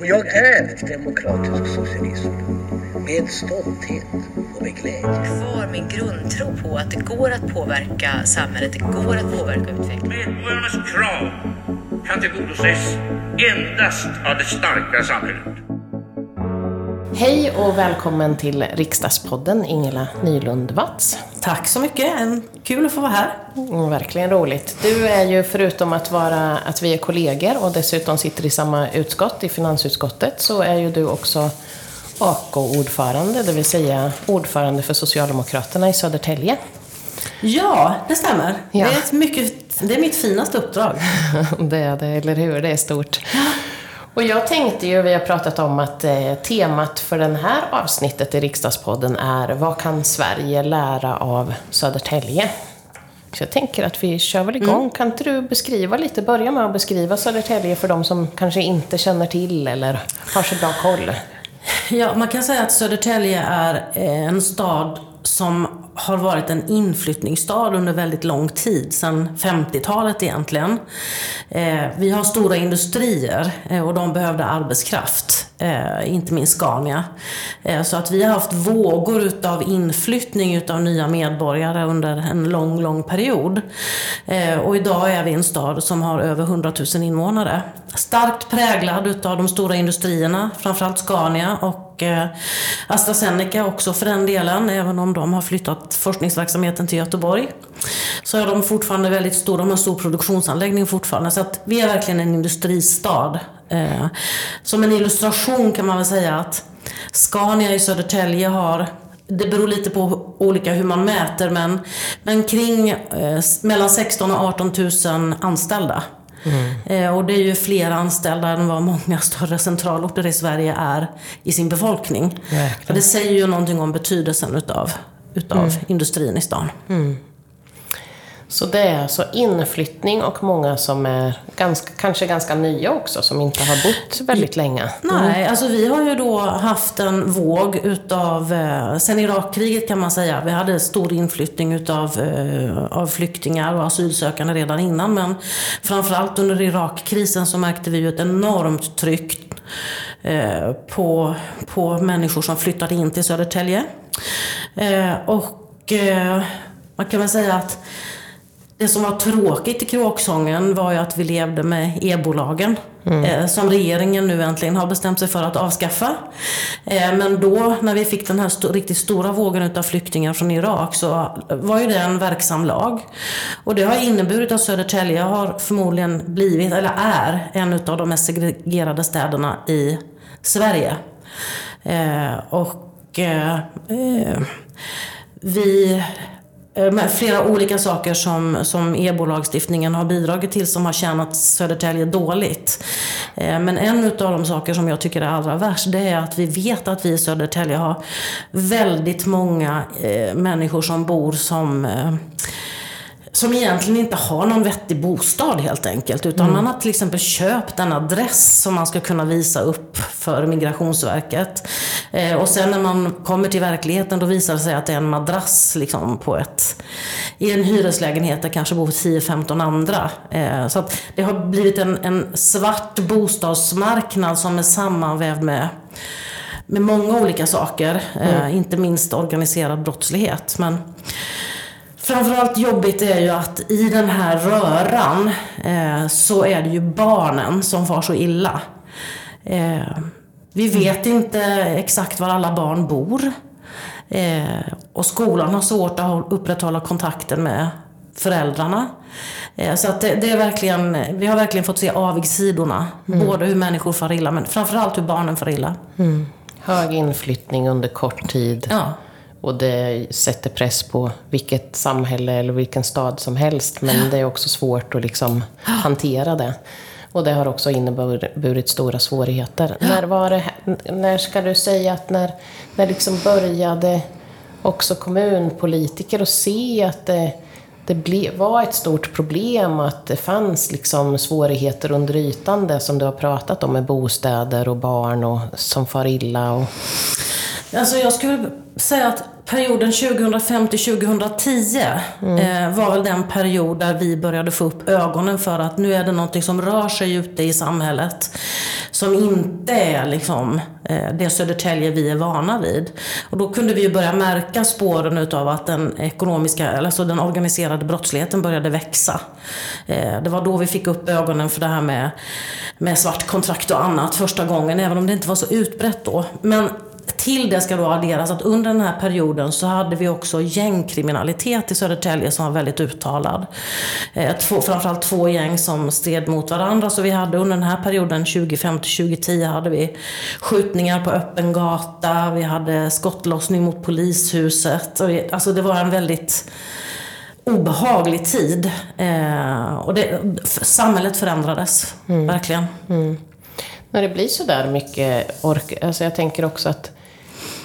Och jag är demokratisk socialism med stolthet och med glädje. Kvar min grundtro på att det går att påverka samhället, det går att påverka utvecklingen. Medborgarnas krav kan tillgodoses endast av det starka samhället. Hej och välkommen till Riksdagspodden Ingela Nylund Watz. Tack så mycket, en kul att få vara här. Mm, verkligen roligt. Du är ju förutom att, vara, att vi är kollegor och dessutom sitter i samma utskott, i finansutskottet, så är ju du också AK-ordförande, det vill säga ordförande för Socialdemokraterna i Södertälje. Ja, det stämmer. Ja. Det, är mycket, det är mitt finaste uppdrag. det är det, eller hur? Det är stort. Och jag tänkte ju, vi har pratat om att eh, temat för det här avsnittet i Riksdagspodden är Vad kan Sverige lära av Södertälje? Så jag tänker att vi kör väl igång. Kan inte du beskriva lite, börja med att beskriva Södertälje för de som kanske inte känner till eller har så bra koll? Ja, man kan säga att Södertälje är eh, en stad som har varit en inflyttningsstad under väldigt lång tid, sedan 50-talet egentligen. Eh, vi har stora industrier eh, och de behövde arbetskraft, eh, inte minst Scania. Så att vi har haft vågor utav inflyttning utav nya medborgare under en lång, lång period. Och idag är vi en stad som har över 100 000 invånare. Starkt präglad utav de stora industrierna, framförallt Scania och och AstraZeneca också för den delen, även om de har flyttat forskningsverksamheten till Göteborg. Så är de fortfarande väldigt stora, de har stor produktionsanläggning fortfarande. Så att vi är verkligen en industristad. Eh, som en illustration kan man väl säga att Scania i Södertälje har det beror lite på olika hur man mäter, men, men kring eh, mellan 16 och 18 000 anställda. Eh, och det är ju fler anställda än vad många större centralorter i Sverige är i sin befolkning. Det säger ju någonting om betydelsen utav, utav industrin i stan. Så det är alltså inflyttning och många som är ganska, kanske ganska nya också, som inte har bott väldigt länge. Mm. Nej, alltså vi har ju då haft en våg utav, eh, sen Irakkriget kan man säga, vi hade stor inflyttning utav eh, av flyktingar och asylsökande redan innan, men framförallt under Irakkrisen så märkte vi ju ett enormt tryck eh, på, på människor som flyttade in till Södertälje. Eh, och eh, man kan väl säga att det som var tråkigt i kråksången var ju att vi levde med e-bolagen. Eh, som regeringen nu äntligen har bestämt sig för att avskaffa. Eh, men då när vi fick den här sto- riktigt stora vågen utav flyktingar från Irak så var ju det en verksam lag. Och det har inneburit att Södertälje har förmodligen blivit, eller är, en utav de mest segregerade städerna i Sverige. Eh, och eh, vi Eh, flera olika saker som, som EBO-lagstiftningen har bidragit till som har tjänat Södertälje dåligt. Eh, men en av de saker som jag tycker är allra värst det är att vi vet att vi i Södertälje har väldigt många eh, människor som bor som eh, som egentligen inte har någon vettig bostad helt enkelt. Utan man har till exempel köpt en adress som man ska kunna visa upp för Migrationsverket. Eh, och sen när man kommer till verkligheten då visar det sig att det är en madrass liksom, på ett, i en hyreslägenhet där kanske bor 10-15 andra. Eh, så det har blivit en, en svart bostadsmarknad som är sammanvävd med med många olika saker, eh, inte minst organiserad brottslighet. Men Framförallt jobbigt är ju att i den här röran eh, så är det ju barnen som far så illa. Eh, vi vet inte exakt var alla barn bor. Eh, och skolan har svårt att håll- upprätthålla kontakten med föräldrarna. Eh, så att det, det är verkligen, vi har verkligen fått se avigsidorna. Både hur människor far illa, men framförallt hur barnen far illa. Hög inflyttning under kort tid. Ja. Och det sätter press på vilket samhälle eller vilken stad som helst. Men det är också svårt att liksom hantera det. Och det har också inneburit stora svårigheter. När, var det, när ska du säga att när, när liksom började också kommunpolitiker att se att det, det ble, var ett stort problem och att det fanns liksom svårigheter under ytan, det som du har pratat om med bostäder och barn och, som far illa. Och, Alltså jag skulle säga att perioden 2005 till 2010 eh, var väl den period där vi började få upp ögonen för att nu är det någonting som rör sig ute i samhället. som inte är liksom eh, det Södertälje vi är vana vid. Och då kunde vi ju börja märka spåren utav att den ekonomiska, alltså den organiserade brottsligheten började växa. Eh, det var då vi fick upp ögonen för det här med, med svart kontrakt och annat första gången, även om det inte var så utbrett då. Men till det ska då adderas att under den här perioden så hade vi också gängkriminalitet i Södertälje som var väldigt uttalad. Eh, två, framförallt två gäng som stred mot varandra. Så vi hade under den här perioden 2005-2010 hade vi skjutningar på öppen gata, vi hade skottlossning mot polishuset. Alltså det var en väldigt obehaglig tid. Eh, och det, samhället förändrades, mm. verkligen. Mm. När det blir så där mycket ork, alltså jag tänker också att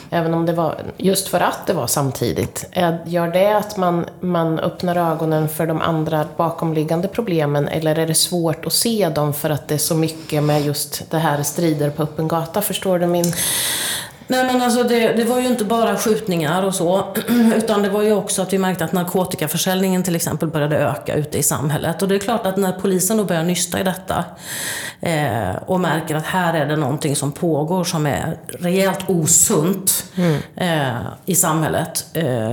Även om det var, just för att det var samtidigt, gör det att man, man öppnar ögonen för de andra bakomliggande problemen eller är det svårt att se dem för att det är så mycket med just det här strider på öppen gata? Förstår du min... Nej men alltså det, det, var ju inte bara skjutningar och så, utan det var ju också att vi märkte att narkotikaförsäljningen till exempel började öka ute i samhället. Och det är klart att när polisen då börjar nysta i detta eh, och märker att här är det någonting som pågår som är rejält osunt mm. eh, i samhället. Eh,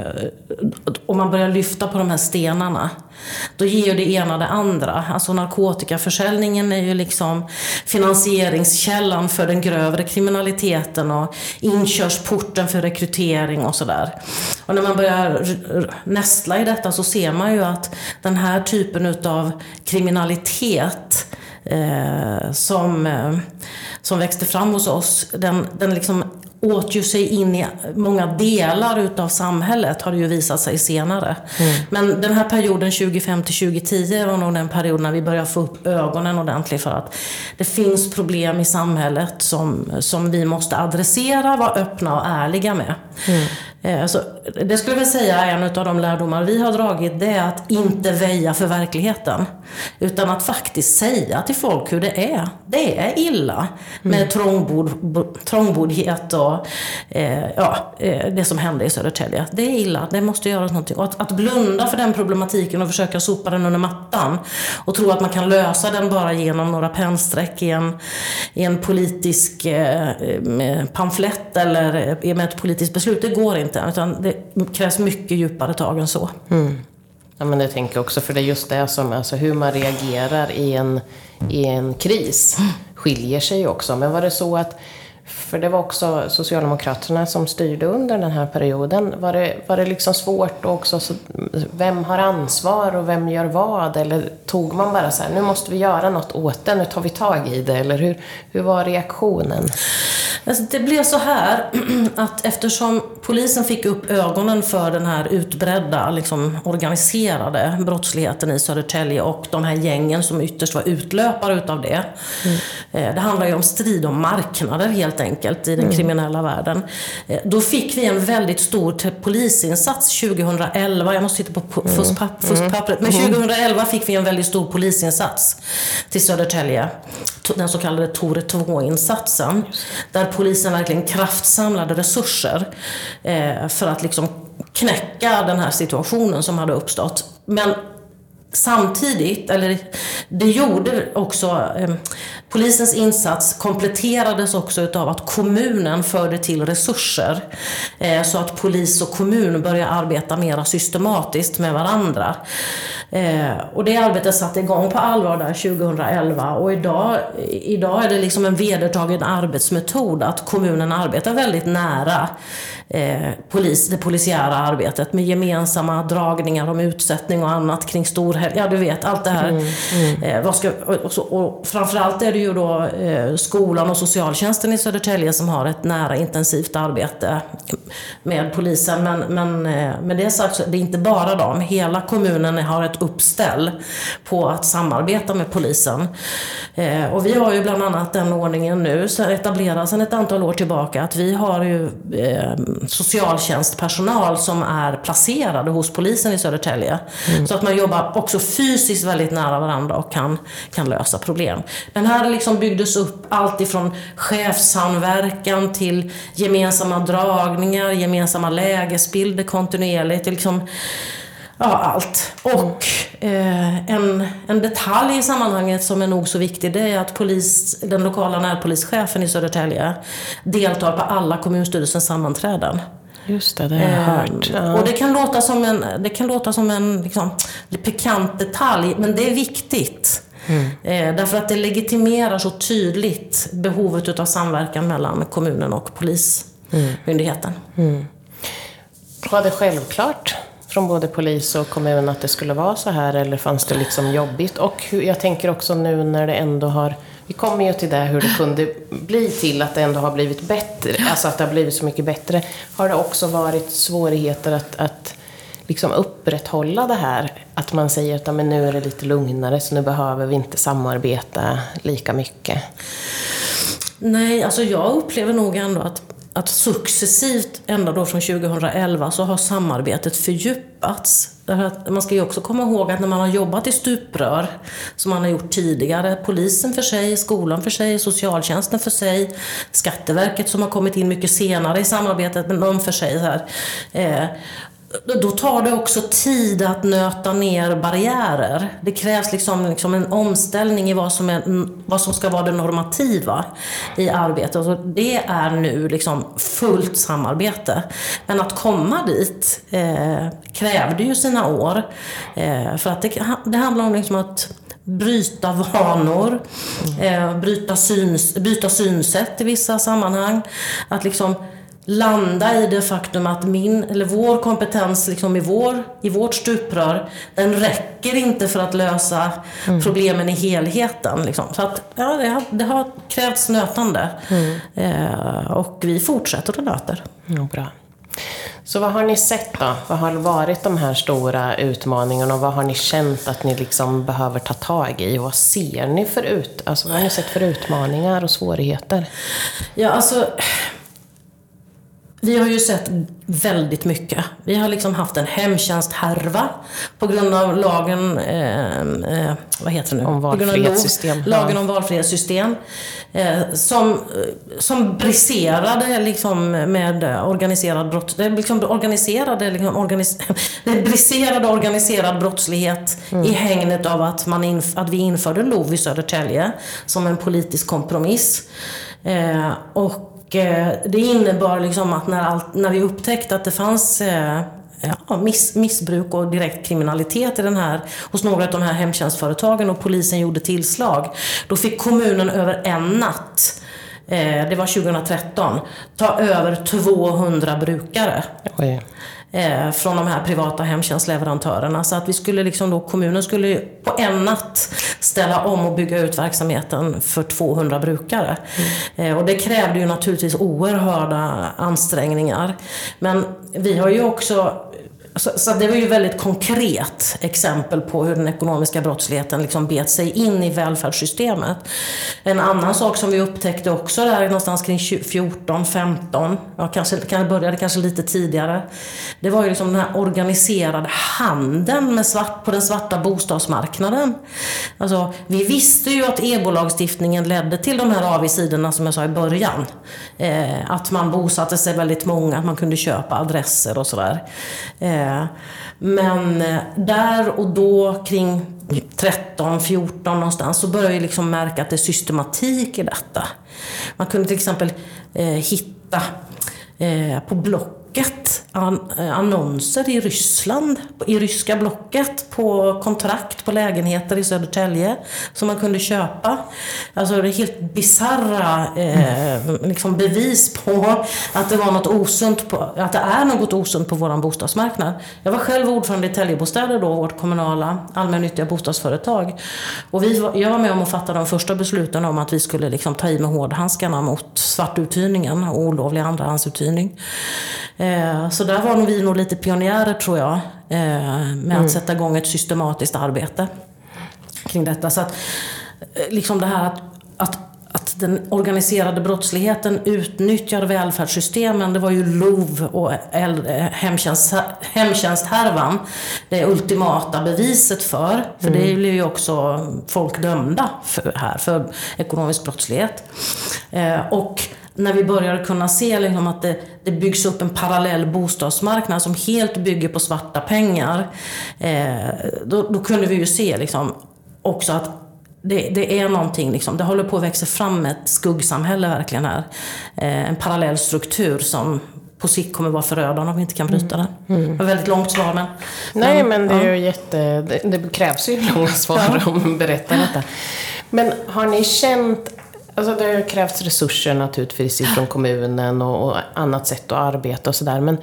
och man börjar lyfta på de här stenarna då ger ju det ena det andra. Alltså narkotikaförsäljningen är ju liksom finansieringskällan för den grövre kriminaliteten och inkörsporten för rekrytering och sådär. Och när man börjar nästla i detta så ser man ju att den här typen utav kriminalitet eh, som, eh, som växte fram hos oss, den, den liksom åt ju sig in i många delar utav samhället har det ju visat sig senare. Mm. Men den här perioden 2005 till 2010 var nog den perioden när vi började få upp ögonen ordentligt för att det finns problem i samhället som, som vi måste adressera, vara öppna och ärliga med. Mm. Eh, så det skulle jag säga är en av de lärdomar vi har dragit, det är att inte väja för verkligheten. Utan att faktiskt säga till folk hur det är. Det är illa med mm. trångbod, trångboddhet och eh, ja, eh, det som hände i Södertälje. Det är illa, det måste göras någonting. Och att, att, blunda för den problematiken och försöka sopa den under mattan och tro att man kan lösa den bara genom några pennstreck i en, i en politisk eh, pamflett eller med ett politiskt beslut, det går inte inte. Utan det krävs mycket djupare tag än så. Mm. Ja, men det tänker jag också, för det är just det som, alltså hur man reagerar i en, i en kris skiljer sig också. Men var det så att för det var också Socialdemokraterna som styrde under den här perioden. Var det, var det liksom svårt också, så, vem har ansvar och vem gör vad? Eller tog man bara så här, nu måste vi göra något åt det, nu tar vi tag i det? Eller hur, hur var reaktionen? Alltså, det blev så här att eftersom polisen fick upp ögonen för den här utbredda, liksom, organiserade brottsligheten i Södertälje och de här gängen som ytterst var utlöpare utav det. Mm. Det handlar ju om strid om marknader helt enkelt i den mm. kriminella världen. Eh, då fick vi en väldigt stor polisinsats 2011. Jag måste titta på mm. fuskpappret. Men 2011 mm. fick vi en väldigt stor polisinsats till Södertälje. Den så kallade Tore 2-insatsen. Där polisen verkligen kraftsamlade resurser eh, för att liksom knäcka den här situationen som hade uppstått. Men samtidigt, eller det gjorde också, eh, polisens insats kompletterades också utav att kommunen förde till resurser. Eh, så att polis och kommun började arbeta mer systematiskt med varandra. Eh, och det arbetet satte igång på allvar där 2011 och idag, idag är det liksom en vedertagen arbetsmetod att kommunen arbetar väldigt nära eh, polis, det polisiära arbetet med gemensamma dragningar om utsättning och annat kring storhelg. Ja, du vet, allt det här. Mm, mm. Eh, vad ska, och, så, och framförallt är det ju då skolan och socialtjänsten i Södertälje som har ett nära intensivt arbete med polisen. Men, men med det sagt så det är inte bara dem. Hela kommunen har ett uppställ på att samarbeta med polisen. Eh, och vi har ju bland annat den ordningen nu, etablerad sedan ett antal år tillbaka, att vi har ju eh, socialtjänstpersonal som är placerade hos polisen i Södertälje. Mm. Så att man jobbar också fysiskt väldigt nära varandra och kan, kan lösa problem. Men här liksom byggdes upp allt ifrån chefssamverkan till gemensamma dragningar, gemensamma lägesbilder kontinuerligt. Liksom, Ja, allt. Och eh, en, en detalj i sammanhanget som är nog så viktig, det är att polis, den lokala närpolischefen i Södertälje deltar på alla kommunstyrelsens sammanträden. Just det, det har jag hört. Eh, Och det kan låta som en, det kan låta som en liksom, pikant detalj, men det är viktigt. Eh, därför att det legitimerar så tydligt behovet av samverkan mellan kommunen och polismyndigheten. Var det självklart från både polis och kommun att det skulle vara så här eller fanns det liksom jobbigt? Och hur, jag tänker också nu när det ändå har vi kommer ju till det hur det kunde bli till att det ändå har blivit bättre, alltså att det har blivit så mycket bättre. Har det också varit svårigheter att, att liksom upprätthålla det här? Att man säger att men nu är det lite lugnare så nu behöver vi inte samarbeta lika mycket. Nej, alltså jag upplever nog ändå att, att successivt, ända då från 2011, så har samarbetet fördjupats. Man ska ju också komma ihåg att när man har jobbat i stuprör, som man har gjort tidigare, polisen för sig, skolan för sig, socialtjänsten för sig, Skatteverket som har kommit in mycket senare i samarbetet, men de för sig. Så här, eh, då tar det också tid att nöta ner barriärer. Det krävs liksom, liksom en omställning i vad som, är, vad som ska vara det normativa i arbetet. Och det är nu liksom fullt samarbete. Men att komma dit eh, krävde ju sina år. Eh, för att det, det handlar om liksom att bryta vanor, eh, bryta, syns, byta synsätt i vissa sammanhang. Att liksom landa i det faktum att min, eller vår kompetens liksom i, vår, i vårt stuprör, den räcker inte för att lösa problemen i helheten. Liksom. Så att, ja, det, har, det har krävts nötande. Eh, och vi fortsätter att nöta. Ja, bra. Så vad har ni sett då? Vad har varit de här stora utmaningarna och vad har ni känt att ni liksom behöver ta tag i? Och vad ser ni för ut, alltså vad har ni sett för utmaningar och svårigheter? Ja, alltså... Vi har ju sett väldigt mycket. Vi har liksom haft en hemtjänsthärva på grund av lagen, eh, eh, vad heter det nu? Om På grund av valfrihetssystem. Lagen om valfrihetssystem. Eh, som, som briserade liksom med organiserad brott, det liksom organiserade, liksom organis, det briserade organiserad brottslighet i hängnet av att, man att vi införde LOV i Södertälje som en politisk kompromiss. Eh, och eh, Eh, det innebar liksom att när, allt, när vi upptäckte att det fanns eh, ja, miss, missbruk och direkt kriminalitet i den här, hos några av de här hemtjänstföretagen och polisen gjorde tillslag, då fick kommunen över en natt eh, det var 2013, ta över 200 brukare. Oj. Eh, från de här privata hemtjänstleverantörerna. Så att vi skulle liksom då, kommunen skulle på en natt ställa om och bygga ut verksamheten för 200 brukare. Eh, och det krävde ju naturligtvis oerhörda ansträngningar. Men vi har ju också så, så det var ju väldigt konkret exempel på hur den ekonomiska brottsligheten liksom bet sig in i välfärdssystemet. En annan sak som vi upptäckte också där någonstans kring 14, 15, ja, kanske, kanske började kanske lite tidigare. Det var ju liksom den här organiserade handeln med svart, på den svarta bostadsmarknaden. Alltså, vi visste ju att EBO-lagstiftningen ledde till de här avigsidorna som jag sa i början. Eh, att man bosatte sig väldigt många, att man kunde köpa adresser och sådär. Eh, men eh, där och då kring 13, 14 någonstans så började jag liksom märka att det är systematik i detta. Man kunde till exempel eh, hitta eh, på Blocket annonser i Ryssland, i ryska Blocket på kontrakt på lägenheter i Södertälje som man kunde köpa. Alltså det är helt bisarra eh, liksom bevis på att det var något osunt, på, att det är något osunt på våran bostadsmarknad. Jag var själv ordförande i Täljebostäder då, vårt kommunala allmännyttiga bostadsföretag. Och vi, jag var med om att fatta de första besluten om att vi skulle liksom ta i med hårdhandskarna mot svartuthyrningen och olovlig andrahandsuthyrning. Eh, så där var nog vi nog lite pionjärer tror jag, eh, med att sätta igång ett systematiskt arbete kring detta. Så att, eh, liksom det här att, att att den organiserade brottsligheten utnyttjar välfärdssystemen, det var ju LOV och hemtjänst, hemtjänsthärvan det ultimata beviset för. För det blir ju också folk dömda för, här för ekonomisk brottslighet. Eh, och när vi började kunna se liksom att det, det byggs upp en parallell bostadsmarknad som helt bygger på svarta pengar. Eh, då, då, kunde vi ju se liksom också att det, det, är någonting, liksom, det håller på att växa fram ett skuggsamhälle verkligen här. Eh, en parallell struktur som på sikt kommer vara förödande om vi inte kan bryta den. Mm. Det var väldigt långt svar men... Nej men, det är ju jätte... Det, det krävs ju långa svar ja. om berättar detta. Men har ni känt Alltså det har krävts resurser naturligtvis från kommunen och, och annat sätt att arbeta och sådär. Men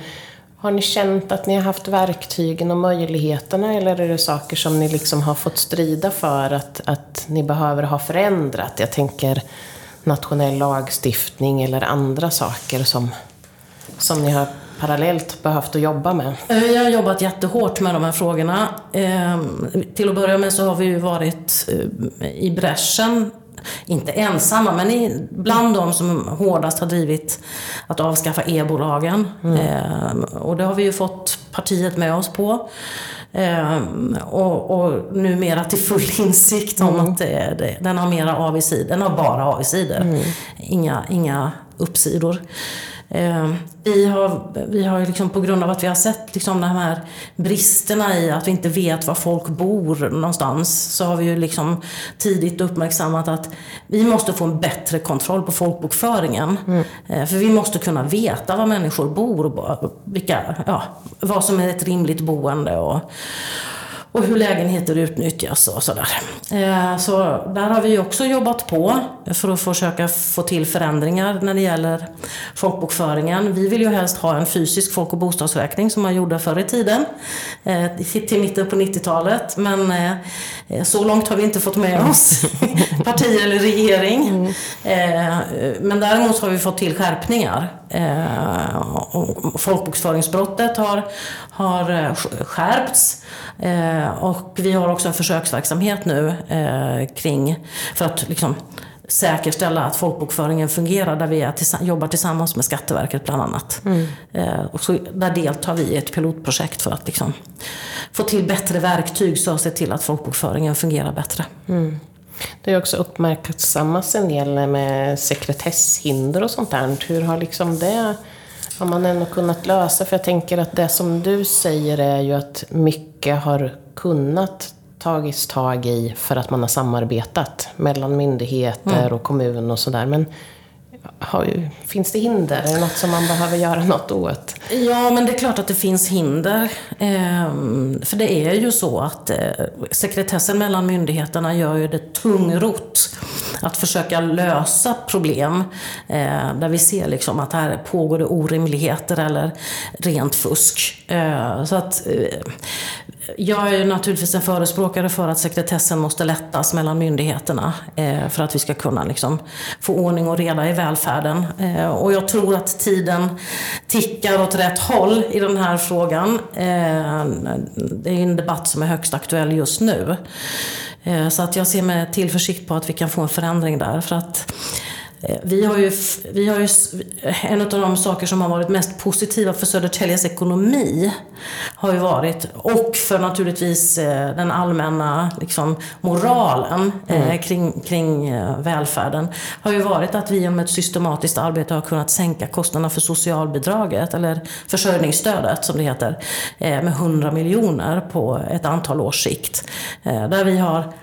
har ni känt att ni har haft verktygen och möjligheterna eller är det saker som ni liksom har fått strida för att, att ni behöver ha förändrat? Jag tänker nationell lagstiftning eller andra saker som, som ni har parallellt behövt att jobba med? Eh, jag har jobbat jättehårt med de här frågorna. Ehm, till att börja med så har vi ju varit eh, i bräschen inte ensamma, men bland de som hårdast har drivit att avskaffa e-bolagen. Mm. Eh, och det har vi ju fått partiet med oss på. Eh, och, och numera till full insikt om mm. att det, det, den har mera avigsidor. Den har bara avigsidor. Mm. Inga, inga uppsidor. Eh, vi har, vi har liksom på grund av att vi har sett liksom de här bristerna i att vi inte vet var folk bor någonstans så har vi ju liksom tidigt uppmärksammat att vi måste få en bättre kontroll på folkbokföringen. Mm. Eh, för vi måste kunna veta var människor bor och vilka, ja, vad som är ett rimligt boende. Och, och hur lägenheter utnyttjas och sådär. Eh, så där har vi också jobbat på för att försöka få till förändringar när det gäller folkbokföringen. Vi vill ju helst ha en fysisk folk och bostadsräkning som man gjorde förr i tiden, eh, till mitten på 90-talet. Men eh, så långt har vi inte fått med oss parti eller regering. Mm. Men däremot har vi fått till skärpningar. Folkbokföringsbrottet har, har skärpts. Eh, och vi har också en försöksverksamhet nu eh, kring, för att liksom, säkerställa att folkbokföringen fungerar där vi jobbar tillsammans med Skatteverket bland annat. Mm. Eh, och så, där deltar vi i ett pilotprojekt för att liksom, få till bättre verktyg så att se till att folkbokföringen fungerar bättre. Mm. Det har också uppmärksammats en del med sekretesshinder och sånt där. Hur har liksom det har man ändå kunnat lösa? För jag tänker att det som du säger är ju att mycket har kunnat tagits tag i för att man har samarbetat mellan myndigheter mm. och kommun och sådär. Men har, finns det hinder? Är det något som man behöver göra något åt? Ja, men det är klart att det finns hinder. Ehm, för det är ju så att eh, sekretessen mellan myndigheterna gör ju det tungrot att försöka lösa problem eh, där vi ser liksom att här pågår det orimligheter eller rent fusk. Eh, så att jag är naturligtvis en förespråkare för att sekretessen måste lättas mellan myndigheterna eh, för att vi ska kunna liksom, få ordning och reda i välfärden. Eh, och jag tror att tiden tickar åt rätt håll i den här frågan. Eh, det är en debatt som är högst aktuell just nu. Så att jag ser med tillförsikt på att vi kan få en förändring där. För att vi har, ju, vi har ju, en av de saker som har varit mest positiva för Södertäljes ekonomi har ju varit, och för naturligtvis eh, den allmänna liksom, moralen eh, mm. kring, kring välfärden, har ju varit att vi genom ett systematiskt arbete har kunnat sänka kostnaderna för socialbidraget, eller försörjningsstödet som det heter, med 100 miljoner på ett antal års sikt. Där vi har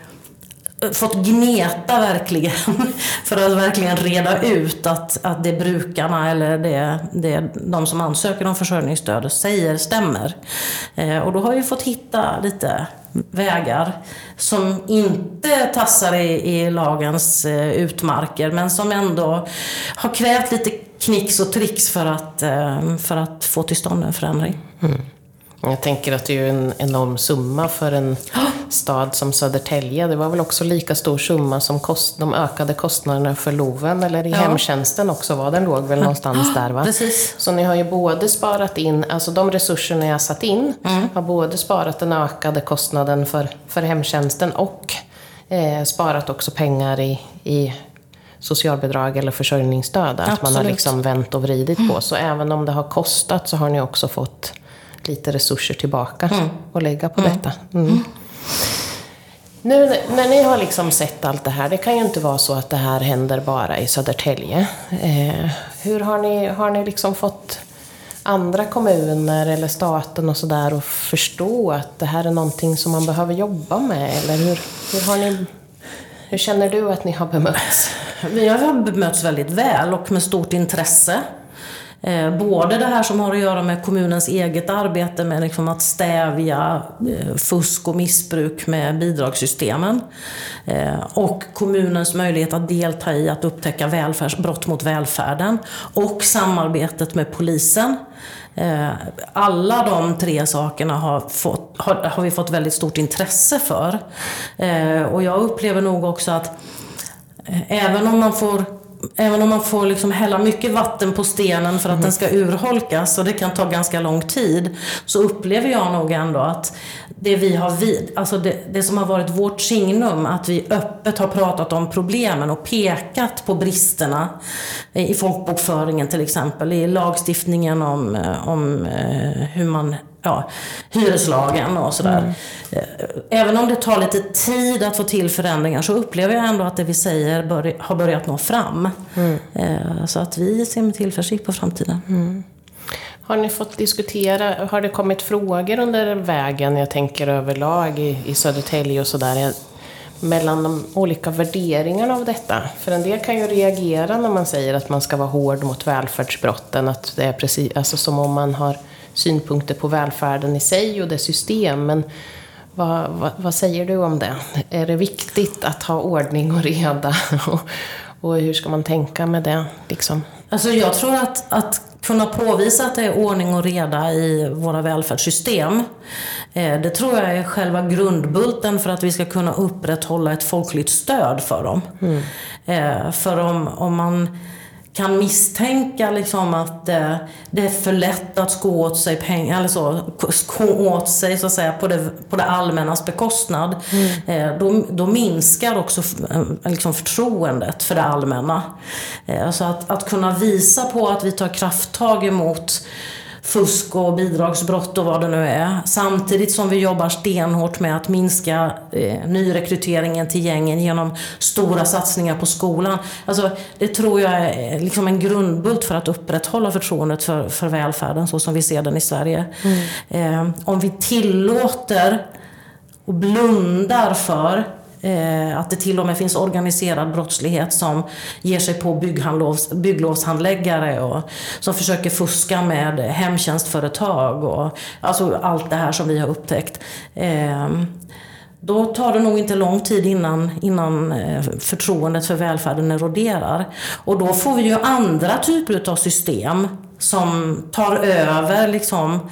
fått gneta verkligen för att verkligen reda ut att, att det brukarna eller det, det de som ansöker om försörjningsstöd säger stämmer. Eh, och då har vi fått hitta lite vägar som inte tassar i, i lagens eh, utmarker men som ändå har krävt lite knix och tricks för att, eh, för att få till stånd en förändring. Mm. Jag tänker att det är en enorm summa för en stad som Södertälje. Det var väl också lika stor summa som kost, de ökade kostnaderna för LOVen, eller i ja. hemtjänsten också var den låg väl någonstans där va? Precis. Så ni har ju både sparat in, alltså de resurserna jag satt in, mm. har både sparat den ökade kostnaden för, för hemtjänsten och eh, sparat också pengar i, i socialbidrag eller försörjningsstöd. Att man har liksom vänt och vridit mm. på. Så även om det har kostat så har ni också fått lite resurser tillbaka mm. och lägga på mm. detta. Mm. Nu när ni har liksom sett allt det här, det kan ju inte vara så att det här händer bara i Södertälje. Eh, hur har ni, har ni liksom fått andra kommuner eller staten och sådär att förstå att det här är någonting som man behöver jobba med? Eller hur, hur, har ni, hur känner du att ni har bemötts? Vi har bemötts väldigt väl och med stort intresse. Eh, både det här som har att göra med kommunens eget arbete med liksom att stävja eh, fusk och missbruk med bidragssystemen. Eh, och kommunens möjlighet att delta i att upptäcka välfärds, brott mot välfärden. Och samarbetet med polisen. Alla de tre sakerna har, fått, har, har vi fått väldigt stort intresse för. Och jag upplever nog också att även om man får även om man får liksom hälla mycket vatten på stenen för att mm. den ska urholkas och det kan ta ganska lång tid, så upplever jag nog ändå att det vi har vid, alltså det, det, som har varit vårt signum, att vi öppet har pratat om problemen och pekat på bristerna i folkbokföringen till exempel, i lagstiftningen om, om eh, hur man ja, hyreslagen och sådär. Mm. Även om det tar lite tid att få till förändringar så upplever jag ändå att det vi säger bör, har börjat nå fram. Mm. Så att vi ser med tillförsikt på framtiden. Mm. Har ni fått diskutera, har det kommit frågor under vägen, jag tänker överlag i, i Södertälje och sådär, mellan de olika värderingarna av detta? För en del kan ju reagera när man säger att man ska vara hård mot välfärdsbrotten, att det är precis, alltså som om man har synpunkter på välfärden i sig och dess system. Men vad, vad, vad, säger du om det? Är det viktigt att ha ordning och reda? och, och hur ska man tänka med det? Liksom? Alltså jag tror att, att kunna påvisa att det är ordning och reda i våra välfärdssystem. Eh, det tror jag är själva grundbulten för att vi ska kunna upprätthålla ett folkligt stöd för dem. Mm. Eh, för om, om man kan misstänka liksom att eh, det är för lätt att sko åt sig pengar, eller så, sko åt sig så att säga på det, på det allmännas bekostnad. Mm. Eh, då, då minskar också eh, liksom förtroendet för det allmänna. Eh, så att, att kunna visa på att vi tar krafttag emot fusk och bidragsbrott och vad det nu är. Samtidigt som vi jobbar stenhårt med att minska eh, nyrekryteringen till gängen genom stora satsningar på skolan. Alltså, det tror jag är liksom en grundbult för att upprätthålla förtroendet för, för välfärden så som vi ser den i Sverige. Mm. Eh, om vi tillåter och blundar för Eh, Eh, att det till och med finns organiserad brottslighet som ger sig på bygglovshandläggare och som försöker fuska med hemtjänstföretag och alltså allt det här som vi har upptäckt. Ehm, då tar det nog inte lång tid innan, innan eh, förtroendet för välfärden eroderar. Och då får vi ju andra typer av system som tar över liksom,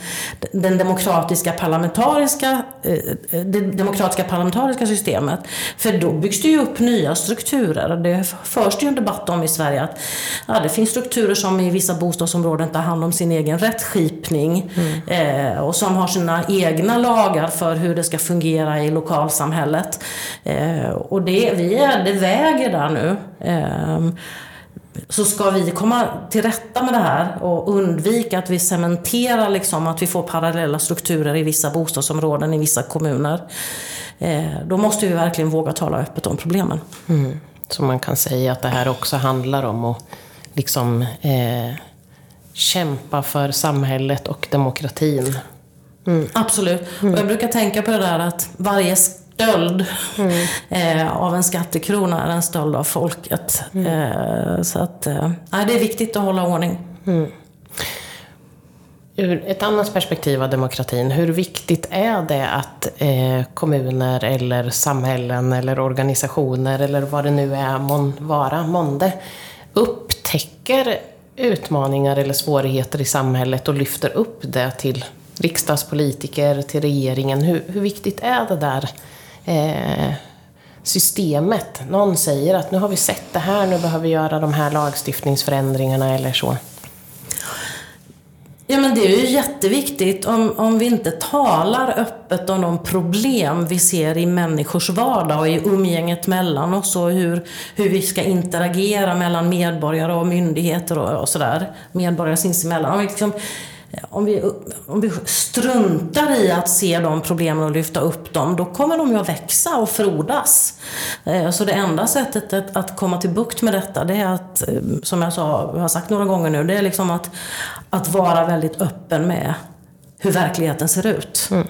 den demokratiska parlamentariska, eh, det demokratiska parlamentariska systemet. För då byggs det ju upp nya strukturer. Det förs det ju en debatt om i Sverige att ja, det finns strukturer som i vissa bostadsområden tar hand om sin egen rättskipning mm. eh, och som har sina egna lagar för hur det ska fungera i lokalsamhället. Eh, och det, vi är, det väger där nu. Eh, så ska vi komma till rätta med det här och undvika att vi cementerar liksom att vi får parallella strukturer i vissa bostadsområden i vissa kommuner. Eh, då måste vi verkligen våga tala öppet om problemen. Mm. Så man kan säga att det här också handlar om att liksom, eh, kämpa för samhället och demokratin. Mm. Absolut. Mm. Och jag brukar tänka på det där att varje stöld mm. eh, av en skattekrona är en stöld av folket. Mm. Eh, så att, eh, det är viktigt att hålla ordning. Mm. Ur ett annat perspektiv av demokratin, hur viktigt är det att eh, kommuner eller samhällen eller organisationer eller vad det nu är mon, vara månde upptäcker utmaningar eller svårigheter i samhället och lyfter upp det till riksdagspolitiker, till regeringen. Hur, hur viktigt är det där eh, systemet. Någon säger att nu har vi sett det här, nu behöver vi göra de här lagstiftningsförändringarna eller så. Ja men det är ju jätteviktigt om, om vi inte talar öppet om de problem vi ser i människors vardag och i umgänget mellan oss och hur, hur vi ska interagera mellan medborgare och myndigheter och, och sådär. Medborgare sinsemellan. Om vi liksom om vi, om vi struntar i att se de problemen och lyfta upp dem, då kommer de ju att växa och frodas. Eh, så det enda sättet att komma till bukt med detta, det är att, eh, som jag sa, jag har sagt några gånger nu, det är liksom att, att vara väldigt öppen med hur verkligheten ser ut. Mm.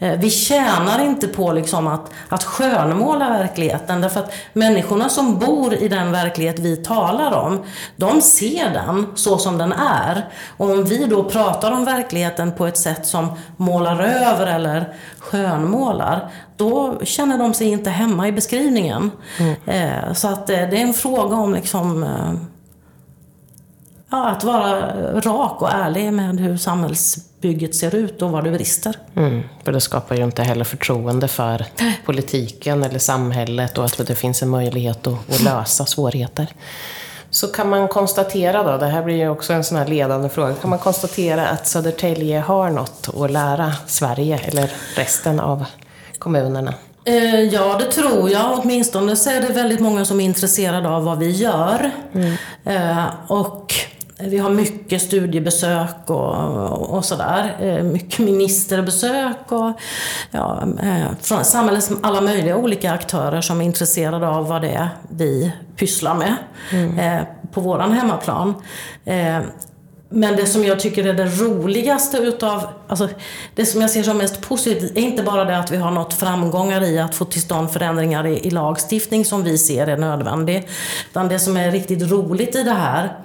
Eh, vi tjänar inte på liksom att, att skönmåla verkligheten därför att människorna som bor i den verklighet vi talar om, de ser den så som den är. Och om vi då pratar om verkligheten på ett sätt som målar över eller skönmålar, då känner de sig inte hemma i beskrivningen. Mm. Eh, så att eh, det är en fråga om liksom ja, att vara rak och ärlig med hur samhällsbygget ser ut och var det brister. Mm, för det skapar ju inte heller förtroende för politiken eller samhället och att det finns en möjlighet att, att lösa svårigheter. Så kan man konstatera då, det här blir ju också en sån här ledande fråga, kan man konstatera att Södertälje har något att lära Sverige eller resten av kommunerna? Eh, ja, det tror jag. Åtminstone så är det väldigt många som är intresserade av vad vi gör. Mm. Eh, och vi har mycket studiebesök och, och sådär. Eh, mycket ministerbesök och ja, eh, från samhällets alla möjliga olika aktörer som är intresserade av vad det är vi pysslar med mm. Eh, på våran hemmaplan. Men det som jag tycker är det roligaste utav, alltså det som jag ser som mest positivt är inte bara det att vi har nått framgångar i att få till stånd förändringar i, i lagstiftning som vi ser är nödvändig. Utan det som är riktigt roligt i det här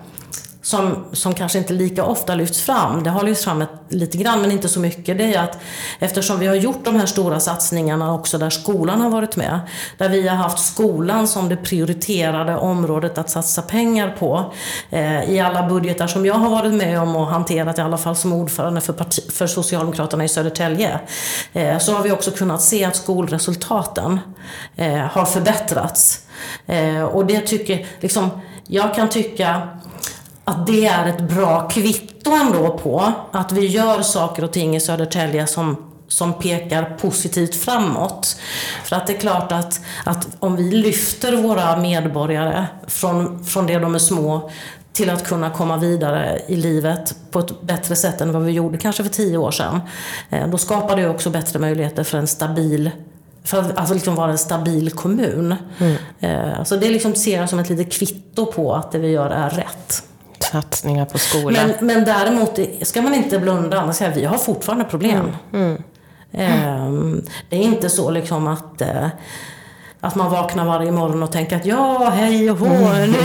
som, som kanske inte lika ofta lyfts fram, det har lyfts fram ett, lite grann men inte så mycket, det är att eftersom vi har gjort de här stora satsningarna också där skolan har varit med, där vi har haft skolan som det prioriterade området att satsa pengar på eh, i alla budgetar som jag har varit med om och hanterat, i alla fall som ordförande för, parti, för Socialdemokraterna i Södertälje, eh, så har vi också kunnat se att skolresultaten eh, har förbättrats. Eh, och det tycker, liksom, jag kan tycka att det är ett bra kvitto ändå på att vi gör saker och ting i Södertälje som som pekar positivt framåt. För att det är klart att, att om vi lyfter våra medborgare från, från det de är små till att kunna komma vidare i livet på ett bättre sätt än vad vi gjorde kanske för tio år sedan. Eh, då skapar det också bättre möjligheter för en stabil för att alltså liksom vara en stabil kommun. Mm. Eh, så det liksom ser jag som ett litet kvitto på att det vi gör är rätt satsningar på skolan. Men, men däremot ska man inte blunda och säga vi har fortfarande problem. Mm. Mm. Det är inte så liksom att eh, att man vaknar varje morgon och tänker att ja, hej och hå, mm. nu,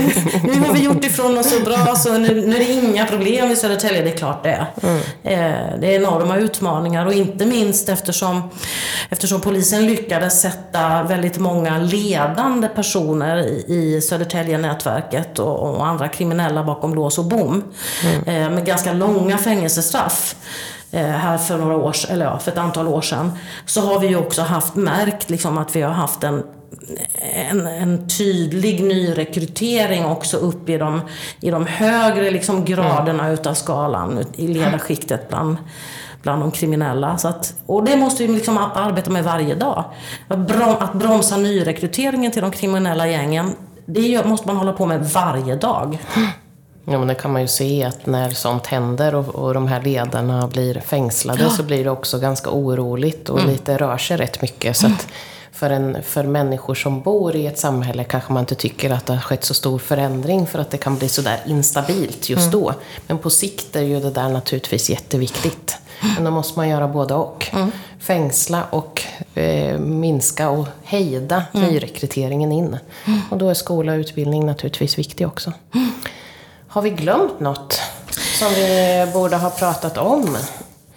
nu har vi gjort ifrån oss så bra så nu, nu är det inga problem i Södertälje. Det är klart det är. Mm. Eh, det är enorma utmaningar och inte minst eftersom, eftersom polisen lyckades sätta väldigt många ledande personer i Södertälje-nätverket och, och andra kriminella bakom lås och bom mm. Eh, med ganska långa fängelsestraff eh, här för några år, eller ja, för ett antal år sedan, så har vi ju också haft märkt liksom att vi har haft en en, en tydlig nyrekrytering också upp i de, i de högre liksom graderna mm. utav skalan i ledarskiktet bland, bland de kriminella. Så att, och det måste vi liksom arbeta med varje dag. Att bromsa nyrekryteringen till de kriminella gängen, det måste man hålla på med varje dag. Ja, men det kan man ju se att när sånt händer och, och de här ledarna blir fängslade ja. så blir det också ganska oroligt och mm. lite rör sig rätt mycket. Så att, för, en, för människor som bor i ett samhälle kanske man inte tycker att det har skett så stor förändring för att det kan bli sådär instabilt just mm. då. Men på sikt är ju det där naturligtvis jätteviktigt. Men då måste man göra både och. Mm. Fängsla och eh, minska och hejda mm. nyrekryteringen in. Mm. Och då är skola och utbildning naturligtvis viktig också. Mm. Har vi glömt något som vi borde ha pratat om?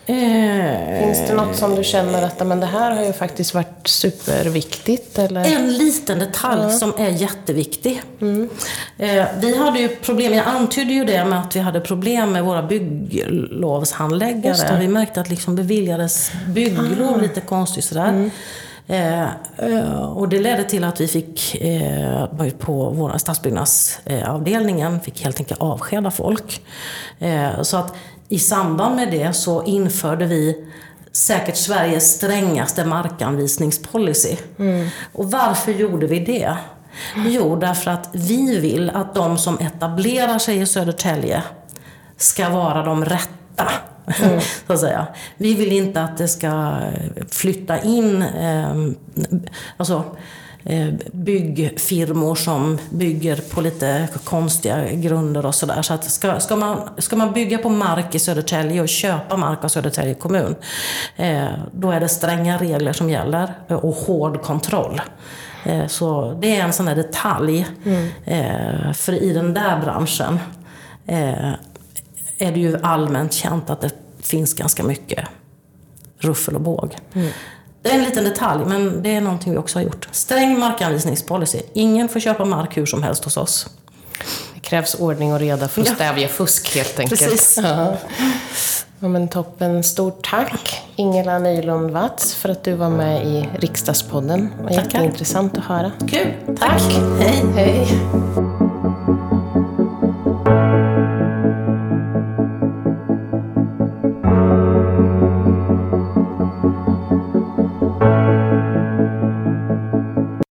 Finns det något som du känner att men det här har ju faktiskt varit superviktigt? Eller? En liten detalj mm. som är jätteviktig. Mm. Eh, vi hade ju problem, jag antydde ju det med att vi hade problem med våra bygglovshandläggare. Vi märkte att liksom beviljades bygglov ah. lite konstigt sådär. Mm. Eh, eh, och det ledde till att vi fick, eh, på vår stadsbyggnadsavdelningen, fick helt enkelt avskeda folk. Eh, så att i samband med det så införde vi säkert Sveriges strängaste markanvisningspolicy. Mm. Och varför gjorde vi det? Jo, därför att vi vill att de som etablerar sig i Södertälje ska vara de rätta så att säga. Vi vill inte att det ska flytta in eh, alltså, byggfirmor som bygger på lite konstiga grunder och sådär. Så ska, ska, man, ska man bygga på mark i Södertälje och köpa mark av Södertälje kommun, eh, då är det stränga regler som gäller och hård kontroll. Eh, så det är en sån där detalj. Mm. För i den där branschen är det ju allmänt känt att det finns ganska mycket ruffel och båg. Mm. Det är en liten detalj, men det är någonting vi också har gjort. Sträng markanvisningspolicy. Ingen får köpa mark hur som helst hos oss. Det krävs ordning och reda för att ja. stävja fusk helt enkelt. Precis. Ja. Ja, men toppen. Stort tack Ingela Nylund Watz för att du var med i Riksdagspodden. Det var Tackar. jätteintressant att höra. Kul. Tack. tack. Hej. Hej.